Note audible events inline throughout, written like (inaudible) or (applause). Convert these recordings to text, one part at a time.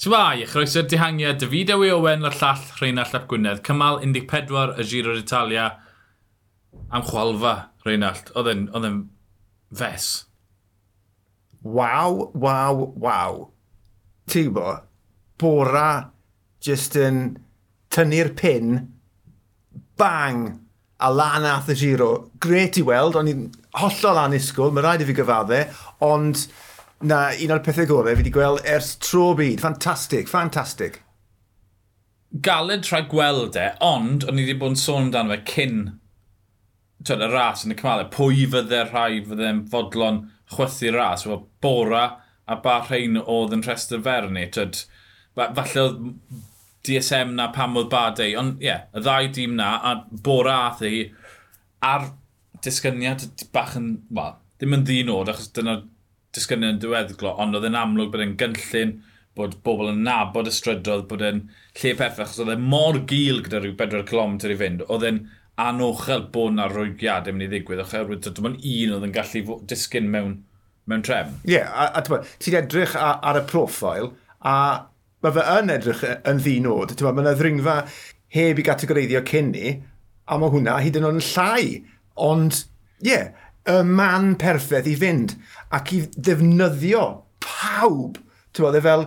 Twai, chroeso'r dihangiad, David Ewy Owen, Lyr Llall, Rheinald Llap Gwynedd. Cymal 14 y Giro d'Italia Am chwalfa, Rheinald. Oedd e'n fes. Waw, waw, waw. Ti bo, bora just yn tynnu'r pin, bang, a lan ath y Giro. Gret i weld, o'n i'n hollol anusgwyl, mae rhaid i fi gyfadde, ond na un o'r pethau gorau fi wedi gweld ers tro byd. Fantastic, fantastic. Galed rhaid gweld e, ond o'n i wedi bod yn sôn amdano fe cyn twyd, y ras yn y cymalau. E, pwy fydde rhai fydde'n fodlon chwythu ras? Wel, Bora a ba rhain oedd yn rhestr fer ni. Twyd, falle oedd DSM na pam oedd Badei, ond ie, yeah, y ddau dîm na, a Bora ath hi, e ar disgyniad bach yn, wel, ddim yn ddyn oed, achos dyna'r disgynion diweddglo, ond oedd e'n amlwg bod e'n gynllun, bod bobl yn nabod y strydodd, bod e'n lle peffach, oedd e mor gil gyda rhyw 4 km i fynd, oedd e'n anochel bod na rwygiad yn mynd i ddigwydd, oherwydd dim ond un oedd yn gallu disgyn mewn, mewn trefn. Ie, yeah, a, a ti'n edrych ar, ar y profil, a mae fe yn edrych e, yn ddinod, ti'n mae yna ddringfa heb i gategoreiddio cynni, a mae hwnna hyd yn oed yn llai, ond ie, yeah, y man perffaith i fynd ac i ddefnyddio pawb. Ti'n bod, e fel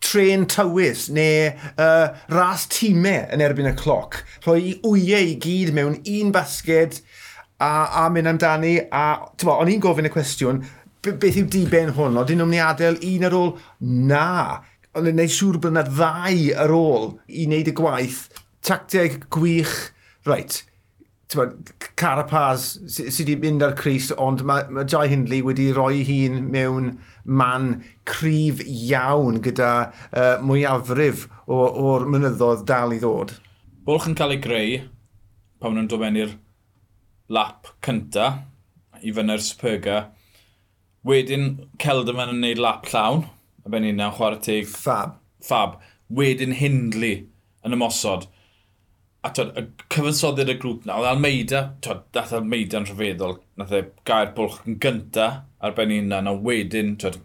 tren tywys neu uh, ras tîmau yn erbyn y cloc. Rhoi wyau i gyd mewn un basged a, a mynd amdani. A, ti'n bod, o'n i'n gofyn y cwestiwn, beth yw diben hwn? Oedden nhw'n mynd i adael un ar ôl? Na. Ond yn gwneud siŵr bod yna ddau ar ôl i wneud y gwaith. Tactiau gwych. Reit, Carapaz sydd wedi mynd ar Cris, ond mae, mae Jai Hindley wedi rhoi hun mewn man cryf iawn gyda uh, mwyafrif o'r mynyddodd dal i ddod. Bwlch yn cael ei greu pan nhw'n dod mewn i'r lap cynta i fyny'r Superga. Wedyn Celderman yn gwneud lap llawn, a ben i'n chwarae teg... Fab. Fab. Wedyn Hindley yn ymosod a twyd, y cyfansoddiad y grŵp na, oedd Almeida, twyd, dath Almeida yn rhyfeddol, nath e gair bwlch yn gynta ar ben un na, wedyn, twyd,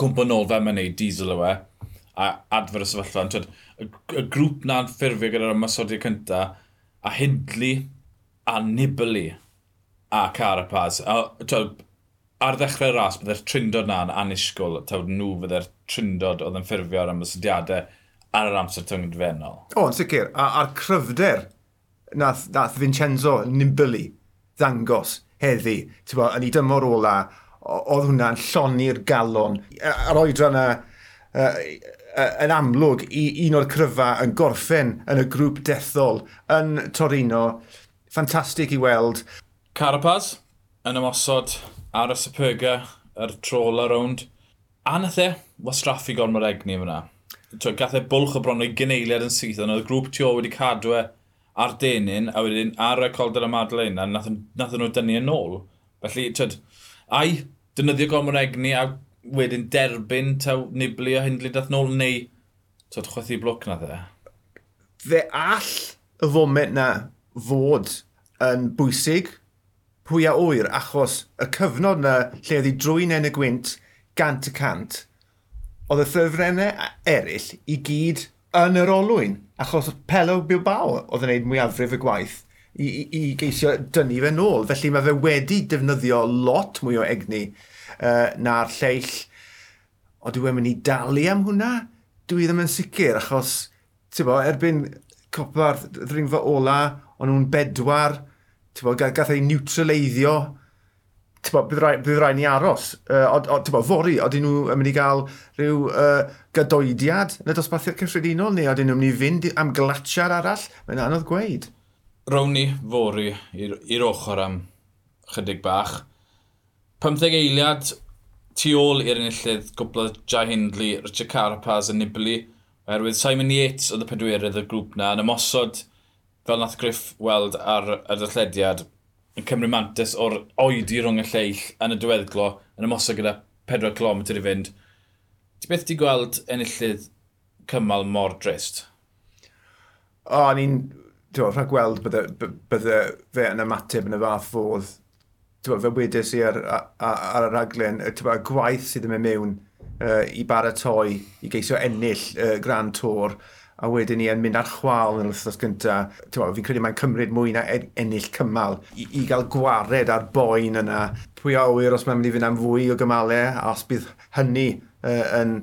cwmpa nôl fe mae'n neud diesel o e, a adfer y sefyllfa, twyd, y, y grŵp na'n ffurfio gyda'r ymwysodiad cynta, a Hindley, a Nibali, a Carapaz, a twyd, ar ddechrau ras, byddai'r e'r trindod na'n anisgwl, taw nhw fyddai'r e'r trindod oedd yn ffurfio ar ymwysodiadau, ar yr amser tyngdfennol. O, yn sicr. A, a'r cryfder nath, nath Vincenzo Nibali ddangos heddi, ti'n bod, yn ei dymor ola, oedd hwnna'n lloni'r galon. Ar oedran yna, yn amlwg, i, un o'r cryfa yn gorffen yn y grŵp dethol yn Torino. Ffantastig i weld. Carapaz yn ymosod ar y Superga, yr troll around. A nath e, wastraffu gormod egni fyna gath e bwlch o bron o'i gyneiliad yn syth, ond oedd grŵp tio wedi cadw e ar denyn, a wedyn ar y colder y Madeleine, a nath, nath nhw dynnu e yn ôl. Felly, twyd, ai, dynyddio gomor egni, a wedyn derbyn, taw niblu a hindlu dath nôl, neu, twyd, chwethu blwc na dde? Fe all y foment na fod yn bwysig pwy a wyr, achos y cyfnod na lle oedd hi drwy'n en y gwynt gant y cant, oedd y ffurfrennau eraill i gyd yn yr olwyn, achos Pelo Bilbao oedd yn gwneud mwyafrif y gwaith i, i, i geisio dynnu fe nôl. Felly mae fe wedi defnyddio lot mwy o egni uh, na'r lleill. O, dwi wedi mynd i dalu am hwnna? Dwi ddim yn sicr, achos, bo, erbyn copa'r ddringfa ola, o'n nhw'n bedwar, bo, gath ei neutraleiddio bydd rhaid, bydd rhaid ni aros. Uh, o, o, bo, fori, oedden nhw yn mynd i gael rhyw uh, gadoediad yn y dosbarthiad cyffredinol neu oedden nhw'n mynd i fynd am glatsiar arall? Mae'n anodd gweud. Rown ni fori i'r ochr am chydig bach. 15 eiliad tu ôl i'r enillydd gwbl Jai Hindley, Richard Carapaz a Nibli, oherwydd Simon Yates oedd y pedwerydd y grŵp na, yn ymosod fel nath Griff weld ar y ddyllediad, yn cymryd mantis o'r oedi rhwng y lleill yn y diweddglo yn ymosod gyda 4 km i fynd. Ti beth ti gweld enillydd cymal mor drist? O, ni'n rhaid gweld bydde, bydde fe yn ymateb yn y fath fodd. Twa, fe wedys i ar, ar, ar y raglen, twa, gwaith sydd yn mynd mewn uh, i baratoi i geisio ennill uh, Grand Tour a wedyn ni yn mynd ar chwal yn yr wythnos gyntaf. Fi'n credu mae'n cymryd mwy na ennill cymal i, i gael gwared ar boen yna. Pwy a wyr os mae'n mynd i fynd am fwy o gymalau, a os bydd hynny uh, yn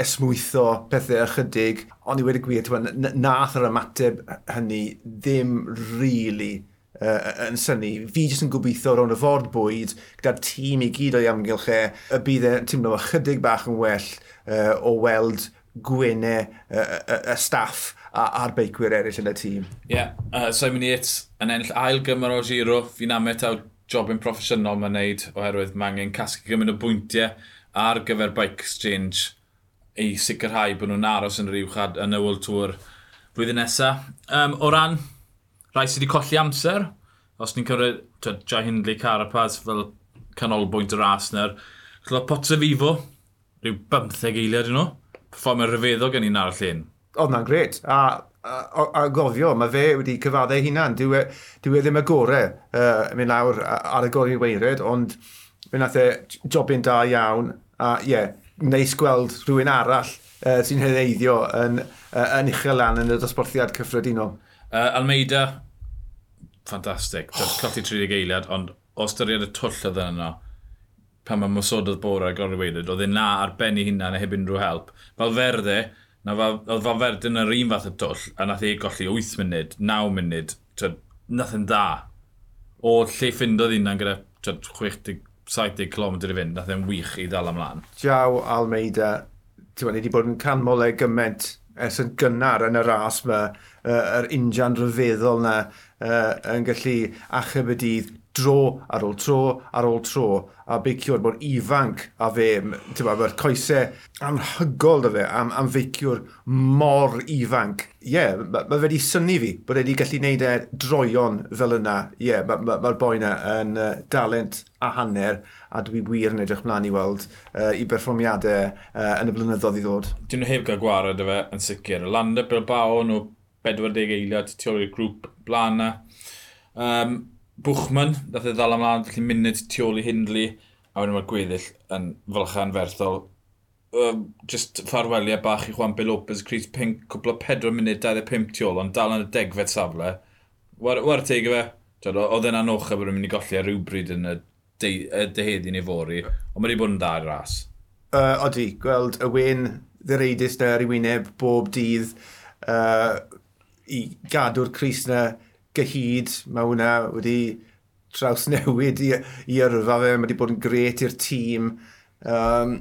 esmwytho pethau ychydig. Ond i wedi gwir, nath yr ymateb hynny ddim really uh, yn syni. Fi jyst yn gobeithio rhwng y ford bwyd gyda'r tîm i gyd o'i amgylch e, y bydd e'n teimlo ychydig bach yn well uh, o weld gwynau y, e, y, e, y e, staff a, a'r beicwyr eraill yn y tîm. Ie, yeah. uh, Simon Yates yn ennill ail gymar o giro, fi'n amet ametaw jobyn proffesiynol mae'n neud oherwydd mae angen casgu gymryd o bwyntiau ar gyfer bike exchange i sicrhau bod nhw'n aros yn yr uwchad yn y World Tour blwyddyn nesaf. Um, o ran rhai sydd wedi colli amser, os ni'n cyrraedd Jai Hindley Carapaz fel canolbwynt y ras na'r Potter Fifo, rhyw 15 eiliad yn nhw performer rhyfeddol gen i'n arall llun. Oedd na'n gret. A, a, a, a gofio, mae fe wedi cyfaddau hunan. Dwi, e, dwi e ddim y gorau uh, mynd lawr ar y gorau weired, ond fe nath e jobyn da iawn. A ie, yeah, neis gweld rhywun arall uh, sy'n heddeiddio yn, uh, yn uchel lan yn y dosbarthiad cyffredinol. Uh, Almeida, ffantastig. Oh. Colli 30 eiliad, ond o styried y twll oedd yna, pan mae mosododd a gorau weidyd, oedd e na ar benni hynna hunan heb unrhyw help. Fel ferde, na oedd fel ferde yn yr un fath y twll, a nath ei golli 8 munud, 9 munud, nath yn dda. O lle ffindodd hunan gyda 60, 70 km i fynd, nath e'n wych i ddal ymlaen. Jaw Almeida, ti'n ni wedi bod yn canmolau e gyment gymaint ers yn gynnar yn y ras yma, yr uh, er injan rhyfeddol yna uh, yn gallu achub y dydd dro ar ôl tro ar ôl tro a beiciwr mor ifanc a fe, mae'r coesau anhygol da fe am, am feiciwr mor ifanc. Ie, yeah, mae ma fe wedi syni fi bod wedi gallu gwneud e droion fel yna. Ie, yeah, mae'r ma, ma boi yna yn uh, dalent a hanner a dwi wir yn edrych mlaen i weld uh, i berfformiadau uh, yn y blynyddoedd i ddod. Dyn nhw heb gael gwared y fe yn sicr. Landa Bilbao nhw 40 eiliad tu ôl i'r grŵp blaen Um, Bwchman, dath e ddal ymlaen, felly munud tu ôl i Hindli, a wedyn mae'r gweddill yn fylcha ferthol. Um, just ffarweliau bach i Juan B. Lopez, Chris Pink, cwbl o 4 munud 25 tu ôl, ond dal yn y degfed safle. War, war teg fe, oedd e'n anochaf bod yn mynd i golli ar rhywbryd yn y de, y deheddi neu fori, ond mae wedi bod yn dda i'r ras. Uh, odi, gweld y wyn ddireidus na ar ei wyneb bob dydd uh, i gadw'r Cris na gyhyd, mae hwnna wedi trawsnewid i, i yrfa fe, mae wedi bod yn gret i'r tîm. Ie, um,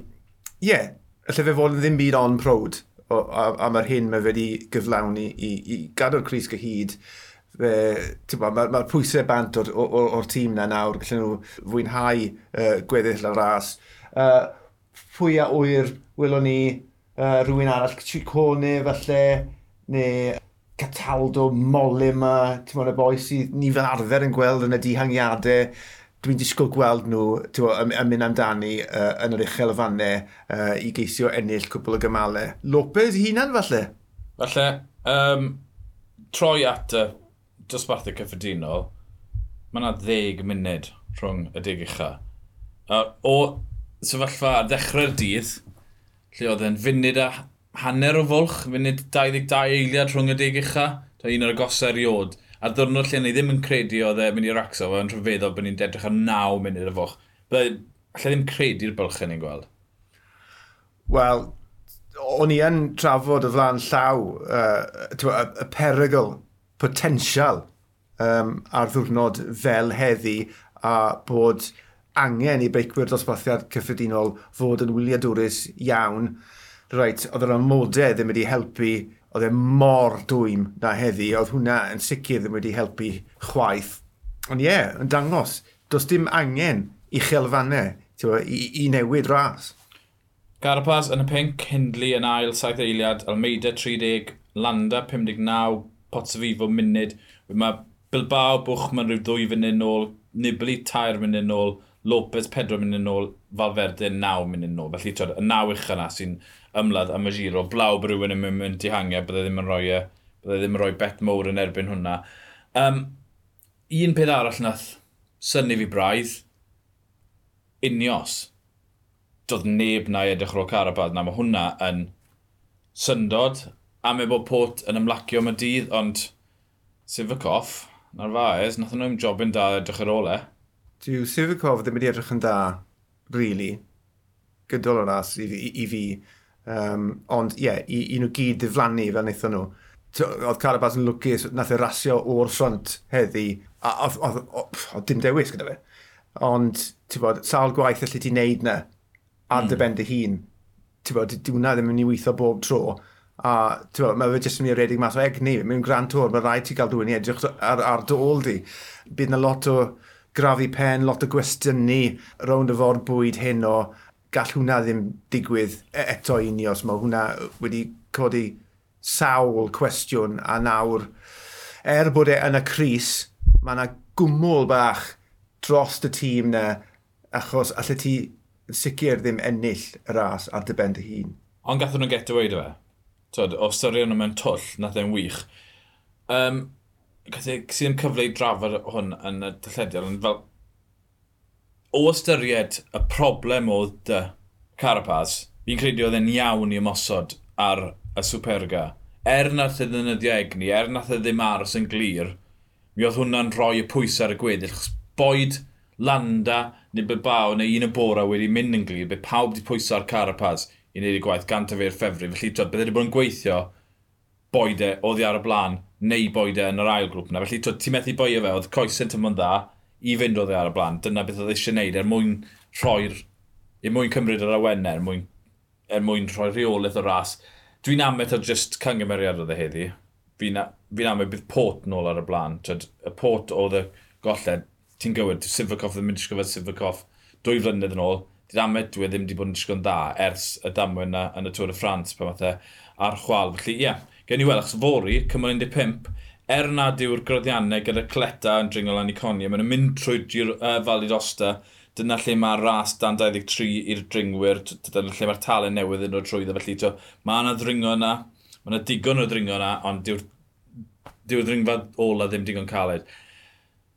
yeah, allai fe fod yn ddim byd on prod, o, a, a mae'r hyn mae wedi gyflawni i, i, gadw'r Cris gyhyd. Mae'r ma, ma pwysau bant o'r, or, or tîm na nawr, gallen nhw fwynhau uh, gweddill y ras. Uh, pwy a wyr, wylwn ni uh, rhywun arall, Cicone falle, neu Cataldo, Molyma, ti'n mwyn y boi sydd ni fel arfer yn gweld yn y dihangiadau, dwi'n disgwyl gweld nhw tywa, yn mynd amdani uh, yn yr uchel y fannau uh, i geisio ennill cwbl o gymalau. Lopez hunan falle? Falle. Um, troi at y dosbarthau cyffredinol, mae yna ddeg munud rhwng y deg ucha. Uh, o sefyllfa ar ddechrau'r dydd, lle oedd e'n funud a hanner o fwlch, funud 22 eiliad rhwng y deg ucha, da un o'r agosau eriod. A ddwrnod lle ni ddim yn credu oedd e mynd i'r axo, oedd e'n rhyfeddol bod ni'n dedrych ar 9 munud y fwlch. Byddai, allai ddim credu'r bylchau ni'n gweld. Wel, o'n i yn trafod y flan llaw, uh, y, y perygl potensial um, ar ddwrnod fel heddi a bod angen i beicwyr dosbarthiad cyffredinol fod yn wyliadwrus iawn reit, oedd yr amodau ddim wedi helpu, oedd e mor dwym na heddi, oedd hwnna yn sicr ddim wedi helpu chwaith. Ond ie, yeah, yn dangos, does dim angen i chelfannau i, i newid ras. Garapaz yn y pink, Hindley yn ail saith eiliad, Almeida 30, Landa 59, Potsafifo munud. Mae Bilbao bwch mae'n rhyw ddwy funud nôl, Nibli tair munud nôl, Lopez 4 munud yn ôl, Falferde 9 munud yn ôl. Felly, twyd, y 9 uch yna sy'n ymladd am y giro. Blaw bod rhywun yn mynd mynd i hangiau, byddai ddim yn rhoi, e, byddai ddim yn rhoi bet mowr yn erbyn hwnna. Um, un peth arall nath syni fi braidd, unios. Doedd neb na i edrych ar ôl Carapaz na, mae hwnna yn syndod, a mae bod pot yn ymlacio am y dydd, ond sef y coff, na'r faes, nath nhw'n jobyn da edrych ar ôl e. Dyw Sivikov ddim wedi edrych yn da, really, gydol o ras i, i, i fi. Um, ond ie, yeah, i, i nhw gyd diflannu fel wnaethon nhw. Oedd Carabas yn lwcus, nath e rasio o'r ffront heddi, a oedd dim dewis gyda fe. Ond, ti'n bod, sawl gwaith allai ti wneud na, ar mm. dy hmm. ben dy hun. Ti'n bod, di hwnna ddim yn ei weithio bob tro. A ti'n bod, mae fe jyst yn mynd i redeg mas o egni, Mae'n gran tor, mae rhaid ti gael dwi'n i edrych ar, ar dy ôl di. Bydd na lot o grafu pen, lot o gwestiynu rownd y fod bwyd hyn o gall hwnna ddim digwydd e- eto unios. Mae hwnna wedi codi sawl cwestiwn a nawr er bod e yn y Cris, mae yna gwmwl bach dros y tîm na achos allai ti sicr ddim ennill y ras ar dy ben dy hun. Ond gathen nhw'n get away dy fe? Tod, o syrio nhw mewn twll, nath e'n wych. Um, sy'n e- cyfle i drafod hwn yn y dyllediad, ond fel o ystyried y problem oedd dy Carapaz, fi'n credu oedd e'n iawn i ymosod ar y Superga. Er nath y ddynyddio egni, er nath e ddim aros yn glir, mi oedd hwnna'n rhoi y pwys ar y gweddill. Boed Landa neu Bilbao neu un y bora wedi mynd yn glir, be pawb wedi pwyso ar Carapaz i wneud y gwaith gant o fe'r ffefru. Felly, tyd, bydde wedi bod yn gweithio, boed e, oedd e ar y blaen, neu boed e yn yr ail grŵp yna. Felly ti'n methu boio fe, oedd coesyn tymon dda i fynd oedd e ar y blaen. Dyna beth oedd eisiau gwneud er mwyn rhoi'r... er mwyn cymryd yr awennau, er mwyn, er mwyn rhoi rheolaeth o ras. Dwi'n amet o just cyngymeriad oedd e heddi. Fi'n fi amet bydd pot nôl ar y blaen. Tyd, y pot oedd y golled, ti'n gywir, Sifrcoff ddim yn disgwyl Sifrcoff dwy flynedd yn ôl. Dwi'n amet dwi e ddim wedi bod yn disgwyl dda ers y damwyn yna yn y Tŵr y Ffrans, pa mathau, e ar chwal. Felly, ie, yeah, Gen i weld, achos fori, cymryd 15, er nad yw'r groddiannau gyda cleta yn dringo lan i conia, maen nhw'n mynd trwy gir, uh, Fali osta, dyna lle mae'r ras dan 23 i'r dringwyr, dyna lle mae'r talen newydd yn dod trwyddo, felly to, mae yna ddringo yna, mae yna digon o ddringo yna, ond dyw'r dyw ddringfa ola ddim digon caled.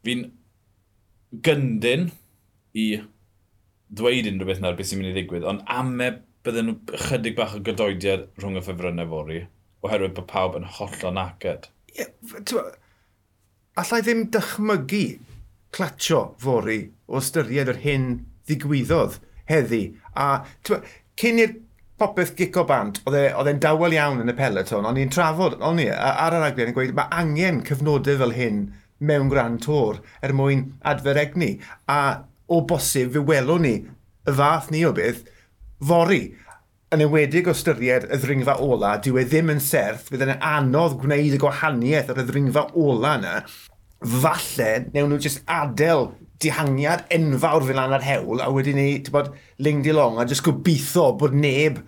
Fi'n gyndyn i ddweud unrhyw beth nawr beth sy'n mynd i ddigwydd, ond am e bydden nhw chydig bach o gydoediad rhwng y ffefrynnau fori oherwydd bod pawb yn hollol nacyd. Ie, yeah, allai ddim dychmygu clatio fori o ystyried yr hyn ddigwyddodd heddi. A cyn i'r popeth gico bant, oedd e, e'n dawel iawn yn y peleton, ond ni'n trafod, ond ni, ar yr aglen yn gweud, mae angen cyfnodau fel hyn mewn gran tor er mwyn adferegni. A o bosib fe welwn ni y fath ni o beth fori yn ewedig o styried y ddringfa ola, dyw e ddim yn serth, bydd yn anodd gwneud y gwahaniaeth ar y ddringfa ola yna, falle newn nhw jyst adael dihangiad enfawr fel lan ar hewl, a wedyn ni, ti'n bod, ling di long, a jyst gobeithio bod neb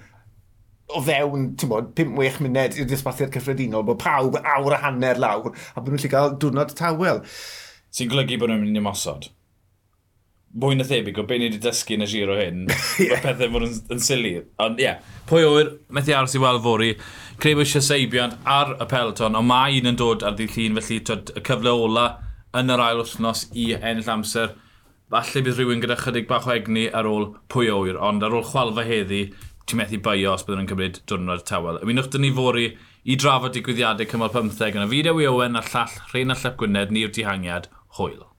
o fewn, ti'n bod, 5-6 munud i'r disbathiad cyffredinol, bod pawb awr a hanner lawr, a bod nhw'n lle cael diwrnod tawel. Sy'n golygu bod nhw'n mynd i mosod? mwy na thebyg o beth ni wedi dysgu yn y giro hyn. (laughs) yeah. Mae pethau fod yn, yn sili. Ond ie, yeah, pwy o'r methu aros i weld fori. Creu bod eisiau seibiant ar y peloton, ond mae un yn dod ar ddi llun, felly tyd, y cyfle ola yn yr ail wythnos i ennill amser. Falle bydd rhywun gyda chydig bach o egni ar ôl pwy oer, ond ar ôl chwalfa heddi, ti'n methu baio os byddwn yn cymryd diwrnod tawel. Ymunwch dyn ni fori i drafod digwyddiadau cymal 15 yn y fideo i Owen a llall Rheina Llep Gwynedd ni'r dihangiad hwyl.